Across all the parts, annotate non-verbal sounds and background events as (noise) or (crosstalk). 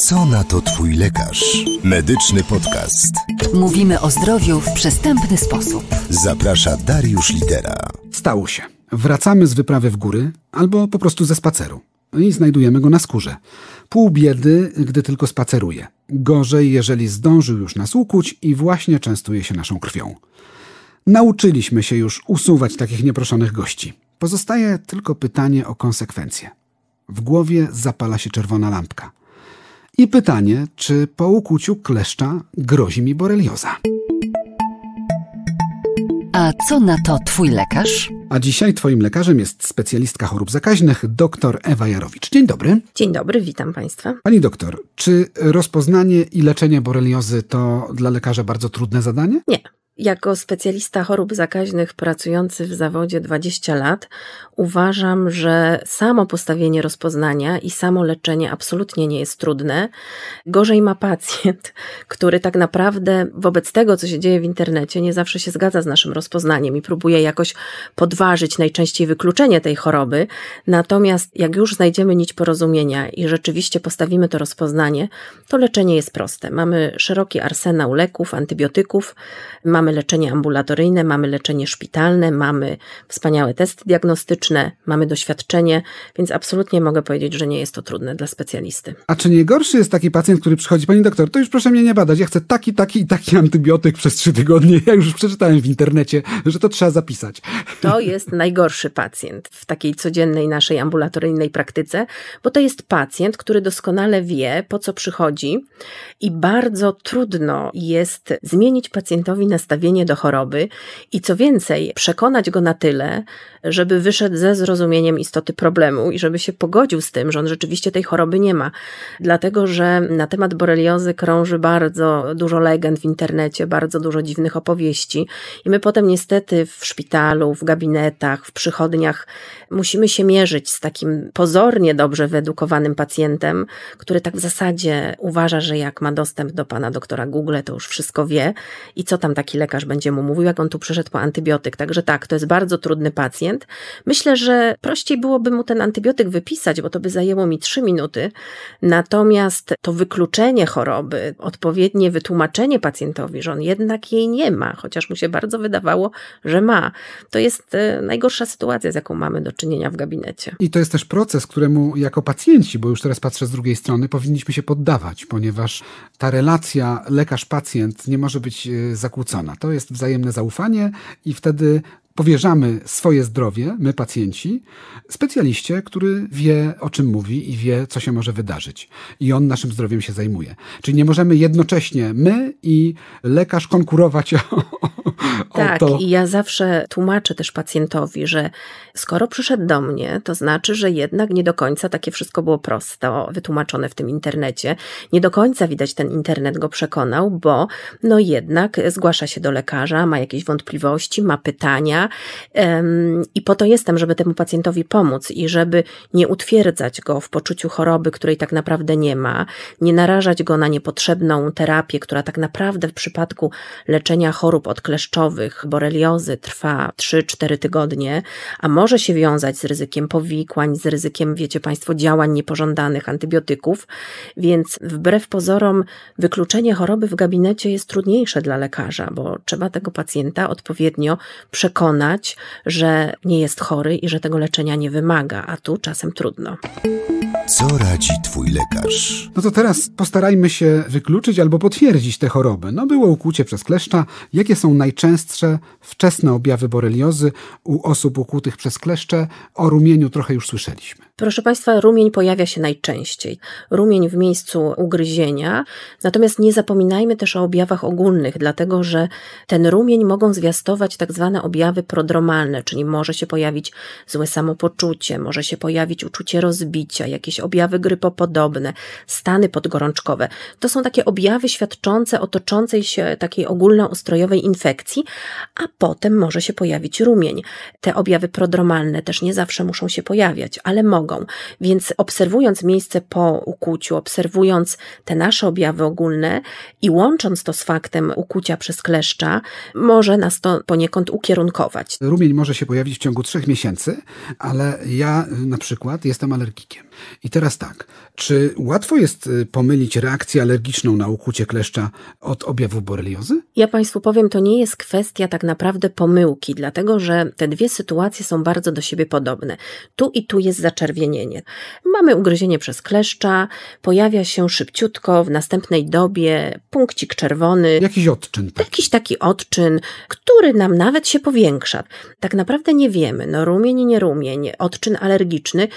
Co na to Twój lekarz? Medyczny podcast. Mówimy o zdrowiu w przystępny sposób. Zaprasza Dariusz Litera. Stało się. Wracamy z wyprawy w góry albo po prostu ze spaceru. I znajdujemy go na skórze. Pół biedy, gdy tylko spaceruje. Gorzej, jeżeli zdążył już nas ukuć i właśnie częstuje się naszą krwią. Nauczyliśmy się już usuwać takich nieproszonych gości. Pozostaje tylko pytanie o konsekwencje. W głowie zapala się czerwona lampka. I pytanie, czy po ukuciu kleszcza grozi mi borelioza. A co na to Twój lekarz? A dzisiaj Twoim lekarzem jest specjalistka chorób zakaźnych, dr Ewa Jarowicz. Dzień dobry. Dzień dobry, witam Państwa. Pani doktor, czy rozpoznanie i leczenie boreliozy to dla lekarza bardzo trudne zadanie? Nie. Jako specjalista chorób zakaźnych pracujący w zawodzie 20 lat, uważam, że samo postawienie rozpoznania i samo leczenie absolutnie nie jest trudne. Gorzej ma pacjent, który tak naprawdę wobec tego, co się dzieje w internecie, nie zawsze się zgadza z naszym rozpoznaniem i próbuje jakoś podważyć najczęściej wykluczenie tej choroby. Natomiast jak już znajdziemy nić porozumienia i rzeczywiście postawimy to rozpoznanie, to leczenie jest proste. Mamy szeroki arsenał leków, antybiotyków, mamy leczenie ambulatoryjne, mamy leczenie szpitalne, mamy wspaniałe testy diagnostyczne, mamy doświadczenie, więc absolutnie mogę powiedzieć, że nie jest to trudne dla specjalisty. A czy nie gorszy jest taki pacjent, który przychodzi, pani doktor, to już proszę mnie nie badać, ja chcę taki, taki i taki antybiotyk przez trzy tygodnie. Ja już przeczytałem w internecie, że to trzeba zapisać. To jest najgorszy pacjent w takiej codziennej naszej ambulatoryjnej praktyce, bo to jest pacjent, który doskonale wie, po co przychodzi i bardzo trudno jest zmienić pacjentowi nastawienie do choroby i co więcej, przekonać go na tyle, żeby wyszedł ze zrozumieniem istoty problemu i żeby się pogodził z tym, że on rzeczywiście tej choroby nie ma. Dlatego, że na temat boreliozy krąży bardzo dużo legend w internecie, bardzo dużo dziwnych opowieści i my potem niestety w szpitalu, w gabinetach, w przychodniach musimy się mierzyć z takim pozornie dobrze wyedukowanym pacjentem, który tak w zasadzie uważa, że jak ma dostęp do pana doktora Google, to już wszystko wie i co tam taki lekarz będzie mu mówił, jak on tu przyszedł po antybiotyk. Także tak, to jest bardzo trudny pacjent. Myślę, że prościej byłoby mu ten antybiotyk wypisać, bo to by zajęło mi trzy minuty. Natomiast to wykluczenie choroby, odpowiednie wytłumaczenie pacjentowi, że on jednak jej nie ma, chociaż mu się bardzo wydawało, że ma, to jest e, najgorsza sytuacja, z jaką mamy do czynienia w gabinecie. I to jest też proces, któremu jako pacjenci, bo już teraz patrzę z drugiej strony, powinniśmy się poddawać, ponieważ ta relacja lekarz-pacjent nie może być e, zakłócona. To jest wzajemne zaufanie i wtedy powierzamy swoje zdrowie, my pacjenci, specjaliście, który wie, o czym mówi i wie, co się może wydarzyć. I on naszym zdrowiem się zajmuje. Czyli nie możemy jednocześnie my i lekarz konkurować (laughs) o, tak, to. i ja zawsze tłumaczę też pacjentowi, że skoro przyszedł do mnie, to znaczy, że jednak nie do końca takie wszystko było prosto wytłumaczone w tym internecie. Nie do końca widać ten internet go przekonał, bo no jednak zgłasza się do lekarza, ma jakieś wątpliwości, ma pytania i po to jestem, żeby temu pacjentowi pomóc i żeby nie utwierdzać go w poczuciu choroby, której tak naprawdę nie ma, nie narażać go na niepotrzebną terapię, która tak naprawdę w przypadku leczenia chorób odkleszczowych, boreliozy trwa 3-4 tygodnie, a może się wiązać z ryzykiem powikłań, z ryzykiem, wiecie Państwo, działań niepożądanych antybiotyków, więc wbrew pozorom wykluczenie choroby w gabinecie jest trudniejsze dla lekarza, bo trzeba tego pacjenta odpowiednio przekonać, że nie jest chory i że tego leczenia nie wymaga, a tu czasem trudno. Co radzi Twój lekarz? No to teraz postarajmy się wykluczyć albo potwierdzić tę chorobę. No było ukłucie przez kleszcza. Jakie są najczęstsze wczesne objawy boreliozy u osób ukłutych przez kleszcze? O rumieniu trochę już słyszeliśmy. Proszę Państwa, rumień pojawia się najczęściej. Rumień w miejscu ugryzienia, natomiast nie zapominajmy też o objawach ogólnych, dlatego że ten rumień mogą zwiastować tak zwane objawy prodromalne, czyli może się pojawić złe samopoczucie, może się pojawić uczucie rozbicia, jakieś objawy grypopodobne, stany podgorączkowe. To są takie objawy świadczące o toczącej się takiej ogólnoustrojowej infekcji, a potem może się pojawić rumień. Te objawy prodromalne też nie zawsze muszą się pojawiać, ale mogą. Więc obserwując miejsce po ukłuciu, obserwując te nasze objawy ogólne i łącząc to z faktem ukucia przez kleszcza, może nas to poniekąd ukierunkować. Rumień może się pojawić w ciągu trzech miesięcy, ale ja na przykład jestem alergikiem. I teraz tak, czy łatwo jest y, pomylić reakcję alergiczną na ukucie kleszcza od objawu boreliozy? Ja Państwu powiem, to nie jest kwestia tak naprawdę pomyłki, dlatego że te dwie sytuacje są bardzo do siebie podobne. Tu i tu jest zaczerwienienie. Mamy ugryzienie przez kleszcza, pojawia się szybciutko w następnej dobie punkcik czerwony. Jakiś odczyn. Taki. Jakiś taki odczyn, który nam nawet się powiększa. Tak naprawdę nie wiemy, no rumień, nie rumień, odczyn alergiczny,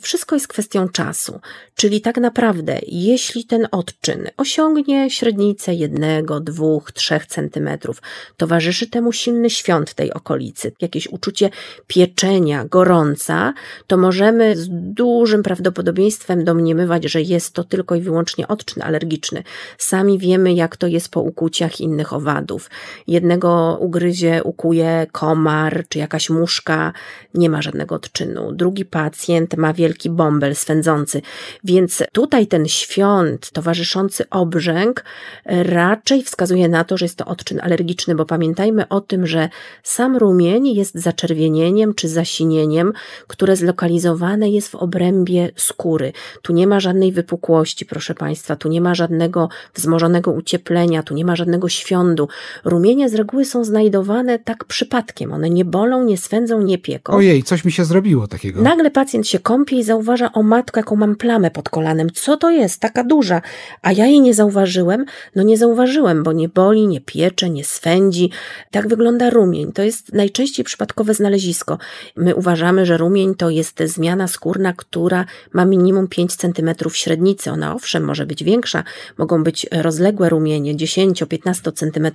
wszystko jest kwestią czasu. Czyli tak naprawdę, jeśli ten odczyn osiągnie średnicę jednego, dwóch, trzech centymetrów, towarzyszy temu silny świąt tej okolicy, jakieś uczucie pieczenia, gorąca, to możemy z dużym prawdopodobieństwem domniemywać, że jest to tylko i wyłącznie odczyn alergiczny. Sami wiemy, jak to jest po ukuciach innych owadów. Jednego ugryzie, ukuje komar czy jakaś muszka, nie ma żadnego odczynu. Drugi pacjent ma wielki bąbel swędzący, więc tutaj ten świąt towarzyszący obrzęk raczej wskazuje na to, że jest to odczyn alergiczny, bo pamiętajmy o tym, że sam rumień jest zaczerwienieniem czy zasinieniem, które zlokalizowane jest w obrębie skóry. Tu nie ma żadnej wypukłości, proszę Państwa, tu nie ma żadnego wzmożonego ucieplenia, tu nie ma żadnego świądu. Rumienie z reguły są znajdowane tak przypadkiem. One nie bolą, nie swędzą, nie pieką. Ojej, coś mi się zrobiło takiego. Nagle pacjent się kąpie i zauważa, o matko, jaką mam plamę pod kolanem. Co to jest? Taka duża. A ja jej nie zauważyłem? No nie zauważyłem, bo nie boli, nie piecze, nie swędzi. Tak wygląda rumień. To jest najczęściej przypadkowe znalezisko. My uważamy, że rumień to jest zmiana skórna, która ma minimum 5 cm średnicy. Ona owszem może być większa, mogą być rozległe rumienie, 10-15 cm,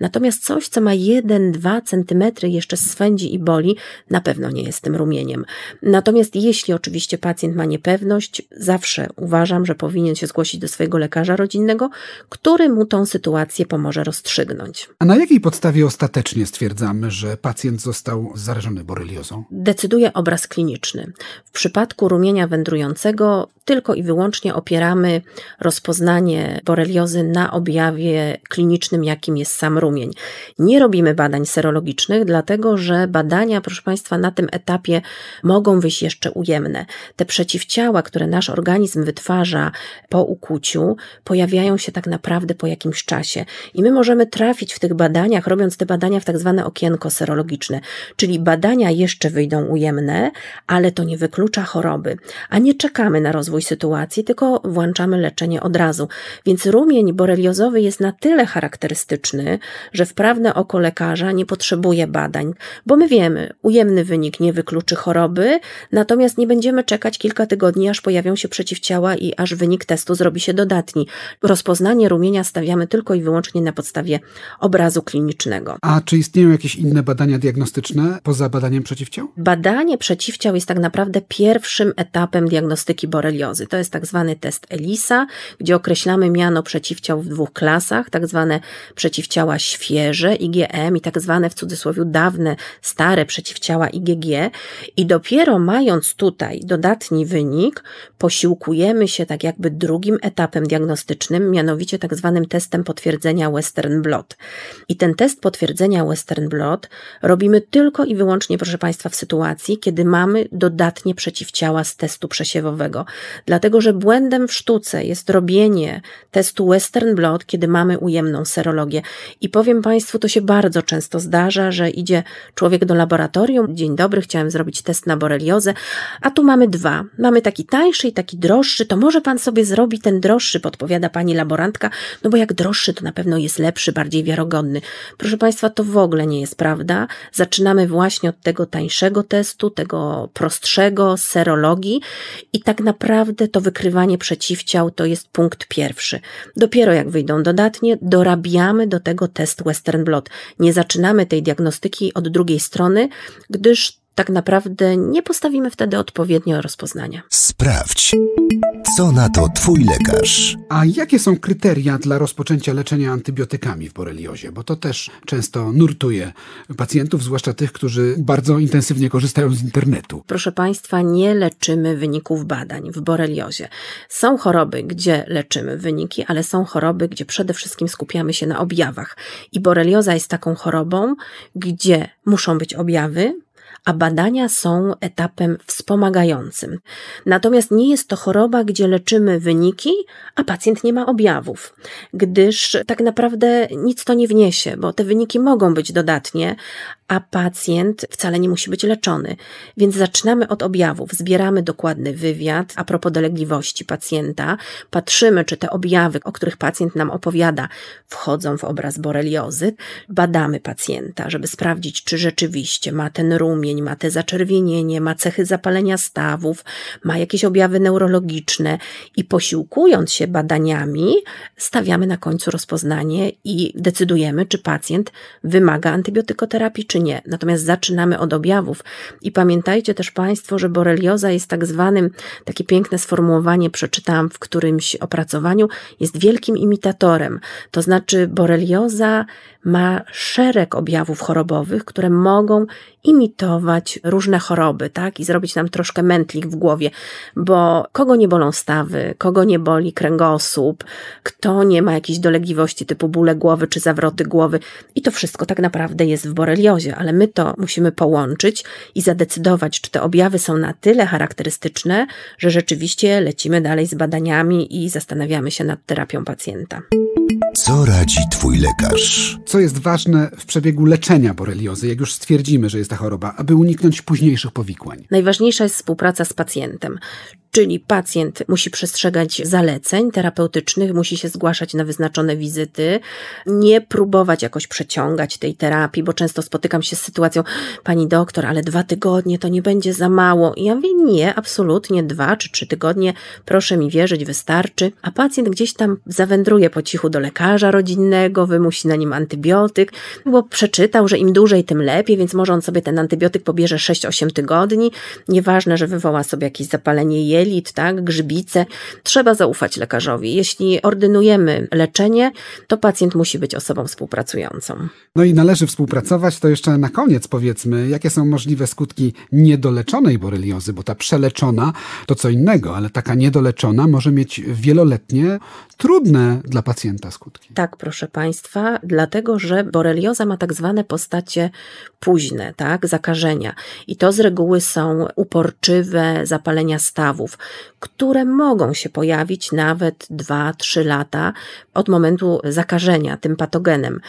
natomiast coś, co ma 1-2 cm jeszcze swędzi i boli, na pewno nie jest tym rumieniem. Natomiast jeśli oczywiście pacjent ma niepewność, zawsze uważam, że powinien się zgłosić do swojego lekarza rodzinnego, który mu tą sytuację pomoże rozstrzygnąć. A na jakiej podstawie ostatecznie stwierdzamy, że pacjent został zarażony boreliozą? Decyduje obraz kliniczny. W przypadku rumienia wędrującego tylko i wyłącznie opieramy rozpoznanie boreliozy na objawie klinicznym, jakim jest sam rumień. Nie robimy badań serologicznych, dlatego że badania, proszę Państwa, na tym etapie mogą wyjść jeszcze ujemne. Te przeciwciała, które nasz organizm wytwarza po ukuciu, pojawiają się tak naprawdę po jakimś czasie. I my możemy trafić w tych badaniach, robiąc te badania w tak zwane okienko serologiczne, czyli badania jeszcze wyjdą ujemne, ale to nie wyklucza choroby. A nie czekamy na rozwój sytuacji, tylko włączamy leczenie od razu. Więc rumień boreliozowy jest na tyle charakterystyczny, że wprawne oko lekarza nie potrzebuje badań, bo my wiemy, ujemny wynik nie wykluczy choroby, natomiast nie będziemy czekać kilka tygodni, aż pojawią się przeciwciała i aż wynik testu zrobi się dodatni. Rozpoznanie rumienia stawiamy tylko i wyłącznie na podstawie obrazu klinicznego. A czy istnieją jakieś inne badania diagnostyczne poza badaniem przeciwciał? Badanie przeciwciał jest tak naprawdę pierwszym etapem diagnostyki boreliozy. To jest tak zwany test ELISA, gdzie określamy miano przeciwciał w dwóch klasach, tak zwane przeciwciała świeże IgM i tak zwane w cudzysłowie dawne, stare przeciwciała IgG i dopiero mając tutaj dodatni wynik, posiłkujemy się tak jakby drugim etapem diagnostycznym, mianowicie tak zwanym testem potwierdzenia Western Blot. I ten test potwierdzenia Western Blot robimy tylko i wyłącznie, proszę Państwa, w sytuacji, kiedy mamy dodatnie przeciwciała z testu przesiewowego. Dlatego, że błędem w sztuce jest robienie testu Western Blot, kiedy mamy ujemną serologię. I powiem Państwu, to się bardzo często zdarza, że idzie człowiek do laboratorium, dzień dobry, chciałem zrobić test na boreliozę, a tu mamy dwa. Mamy taki tańszy i taki droższy, to może Pan sobie zrobi ten droższy, podpowiada Pani laborantka, no bo jak droższy, to na pewno jest lepszy, bardziej wiarygodny. Proszę Państwa, to w ogóle nie jest prawda. Zaczynamy właśnie od tego tańszego testu, tego prostszego, serologii i tak naprawdę to wykrywanie przeciwciał to jest punkt pierwszy. Dopiero jak wyjdą dodatnie, dorabiamy do tego test Western Blot. Nie zaczynamy tej diagnostyki od drugiej strony, gdyż tak naprawdę nie postawimy wtedy odpowiednio rozpoznania. Sprawdź, co na to Twój lekarz. A jakie są kryteria dla rozpoczęcia leczenia antybiotykami w boreliozie? Bo to też często nurtuje pacjentów, zwłaszcza tych, którzy bardzo intensywnie korzystają z internetu. Proszę Państwa, nie leczymy wyników badań w boreliozie. Są choroby, gdzie leczymy wyniki, ale są choroby, gdzie przede wszystkim skupiamy się na objawach. I borelioza jest taką chorobą, gdzie muszą być objawy, a badania są etapem wspomagającym. Natomiast nie jest to choroba, gdzie leczymy wyniki, a pacjent nie ma objawów, gdyż tak naprawdę nic to nie wniesie, bo te wyniki mogą być dodatnie, a pacjent wcale nie musi być leczony. Więc zaczynamy od objawów, zbieramy dokładny wywiad a propos dolegliwości pacjenta, patrzymy, czy te objawy, o których pacjent nam opowiada, wchodzą w obraz boreliozy, badamy pacjenta, żeby sprawdzić, czy rzeczywiście ma ten rumień, ma te zaczerwienienie, ma cechy zapalenia stawów, ma jakieś objawy neurologiczne. I posiłkując się badaniami, stawiamy na końcu rozpoznanie i decydujemy, czy pacjent wymaga antybiotykoterapii, czy nie. Natomiast zaczynamy od objawów i pamiętajcie też Państwo, że borelioza jest tak zwanym, takie piękne sformułowanie przeczytałam w którymś opracowaniu, jest wielkim imitatorem. To znaczy borelioza ma szereg objawów chorobowych, które mogą imitować różne choroby, tak? I zrobić nam troszkę mętlik w głowie, bo kogo nie bolą stawy, kogo nie boli kręgosłup, kto nie ma jakiejś dolegliwości typu bóle głowy czy zawroty głowy. I to wszystko tak naprawdę jest w boreliozie, ale my to musimy połączyć i zadecydować, czy te objawy są na tyle charakterystyczne, że rzeczywiście lecimy dalej z badaniami i zastanawiamy się nad terapią pacjenta. Co radzi Twój lekarz? Co jest ważne w przebiegu leczenia boreliozy, jak już stwierdzimy, że jest ta choroba, aby uniknąć późniejszych powikłań? Najważniejsza jest współpraca z pacjentem. Czyli pacjent musi przestrzegać zaleceń terapeutycznych, musi się zgłaszać na wyznaczone wizyty, nie próbować jakoś przeciągać tej terapii, bo często spotykam się z sytuacją, pani doktor, ale dwa tygodnie to nie będzie za mało. I ja mówię, nie, absolutnie dwa czy trzy tygodnie, proszę mi wierzyć, wystarczy. A pacjent gdzieś tam zawędruje po cichu do lekarza rodzinnego, wymusi na nim antybiotyk, bo przeczytał, że im dłużej, tym lepiej, więc może on sobie ten antybiotyk pobierze 6-8 tygodni. Nieważne, że wywoła sobie jakieś zapalenie jej jelit, tak, grzybice. Trzeba zaufać lekarzowi. Jeśli ordynujemy leczenie, to pacjent musi być osobą współpracującą. No i należy współpracować. To jeszcze na koniec powiedzmy, jakie są możliwe skutki niedoleczonej boreliozy, bo ta przeleczona to co innego, ale taka niedoleczona może mieć wieloletnie, trudne dla pacjenta skutki. Tak, proszę Państwa, dlatego że borelioza ma tak zwane postacie późne, tak, zakażenia. I to z reguły są uporczywe zapalenia stawów które mogą się pojawić nawet 2-3 lata od momentu zakażenia tym patogenem.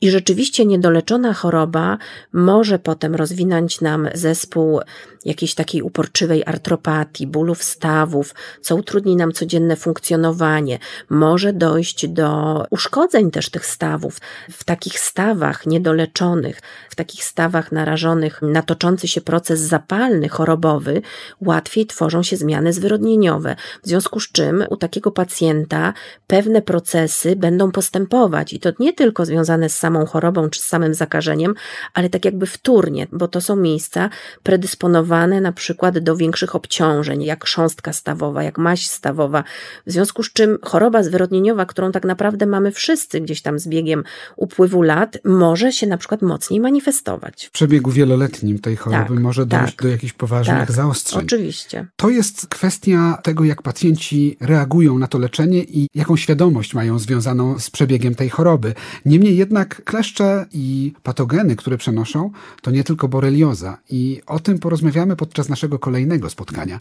I rzeczywiście niedoleczona choroba może potem rozwinąć nam zespół jakiejś takiej uporczywej artropatii, bólów stawów, co utrudni nam codzienne funkcjonowanie. Może dojść do uszkodzeń też tych stawów. W takich stawach niedoleczonych, w takich stawach narażonych na toczący się proces zapalny, chorobowy, łatwiej tworzą się zmiany zwyrodnieniowe. W związku z czym u takiego pacjenta pewne procesy będą postępować i to nie tylko związane z samą chorobą czy z samym zakażeniem, ale tak jakby wtórnie, bo to są miejsca predysponowane na przykład do większych obciążeń, jak chrząstka stawowa, jak maść stawowa, w związku z czym choroba zwyrodnieniowa, którą tak naprawdę mamy wszyscy gdzieś tam z biegiem upływu lat, może się na przykład mocniej manifestować. W przebiegu wieloletnim tej choroby tak, może dojść tak, do jakichś poważnych tak, zaostrzeń. Oczywiście. To jest kwestia tego, jak pacjenci reagują na to leczenie i jaką świadomość mają związaną z przebiegiem tej choroby. Niemniej jednak kleszcze i patogeny, które przenoszą, to nie tylko borelioza i o tym porozmawiamy porozmawiamy podczas naszego kolejnego spotkania.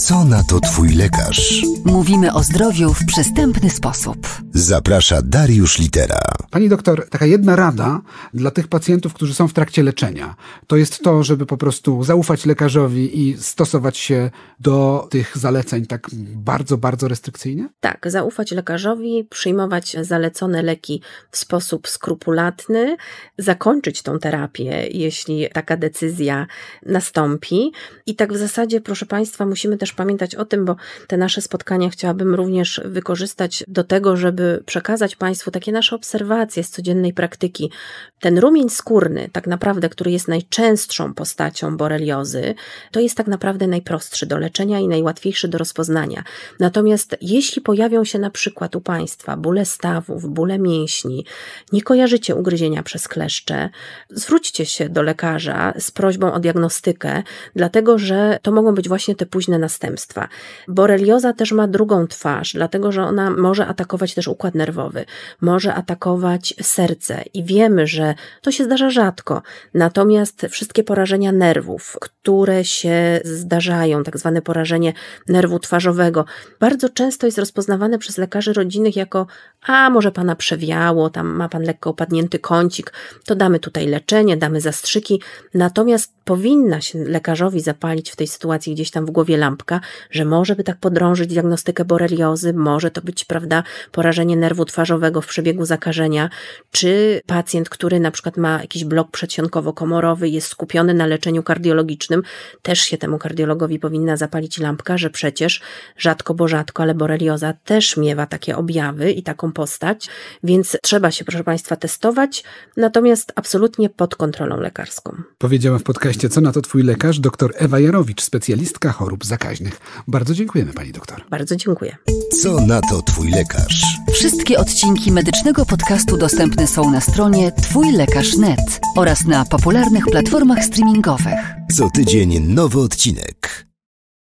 Co na to Twój lekarz? Mówimy o zdrowiu w przystępny sposób. Zaprasza Dariusz Litera. Pani doktor, taka jedna rada dla tych pacjentów, którzy są w trakcie leczenia, to jest to, żeby po prostu zaufać lekarzowi i stosować się do tych zaleceń tak bardzo, bardzo restrykcyjnie? Tak, zaufać lekarzowi, przyjmować zalecone leki w sposób skrupulatny, zakończyć tą terapię, jeśli taka decyzja nastąpi i tak w zasadzie, proszę Państwa, musimy też pamiętać o tym, bo te nasze spotkania chciałabym również wykorzystać do tego, żeby przekazać Państwu takie nasze obserwacje z codziennej praktyki. Ten rumień skórny, tak naprawdę, który jest najczęstszą postacią boreliozy, to jest tak naprawdę najprostszy do leczenia i najłatwiejszy łatwiejszy do rozpoznania. Natomiast jeśli pojawią się na przykład u Państwa bóle stawów, bóle mięśni, nie kojarzycie ugryzienia przez kleszcze, zwróćcie się do lekarza z prośbą o diagnostykę, dlatego że to mogą być właśnie te późne następstwa. Borelioza też ma drugą twarz, dlatego że ona może atakować też układ nerwowy, może atakować serce i wiemy, że to się zdarza rzadko. Natomiast wszystkie porażenia nerwów, które się zdarzają, tak zwane porażenie nerwu twarzowego, bardzo często jest rozpoznawane przez lekarzy rodzinnych jako a może pana przewiało, tam ma pan lekko opadnięty kącik, to damy tutaj leczenie, damy zastrzyki. Natomiast powinna się lekarzowi zapalić w tej sytuacji gdzieś tam w głowie lampka, że może by tak podrążyć diagnostykę boreliozy, może to być, prawda, porażenie nerwu twarzowego w przebiegu zakażenia, czy pacjent, który na przykład ma jakiś blok przedsionkowo-komorowy, jest skupiony na leczeniu kardiologicznym, też się temu kardiologowi powinna zapalić lampka, że przecież rzadko, bo rzadko, ale borelioza też miewa takie objawy i taką postać, więc trzeba się, proszę Państwa, testować, natomiast absolutnie pod kontrolą lekarską. Powiedziała w podcaście Co na to Twój lekarz dr Ewa Jarowicz, specjalistka chorób zakaźnych. Bardzo dziękujemy Pani doktor. Bardzo dziękuję. Co na to Twój lekarz? Wszystkie odcinki medycznego podcastu dostępne są na stronie twójlekarz.net oraz na popularnych platformach streamingowych. Co tydzień nowy odcinek.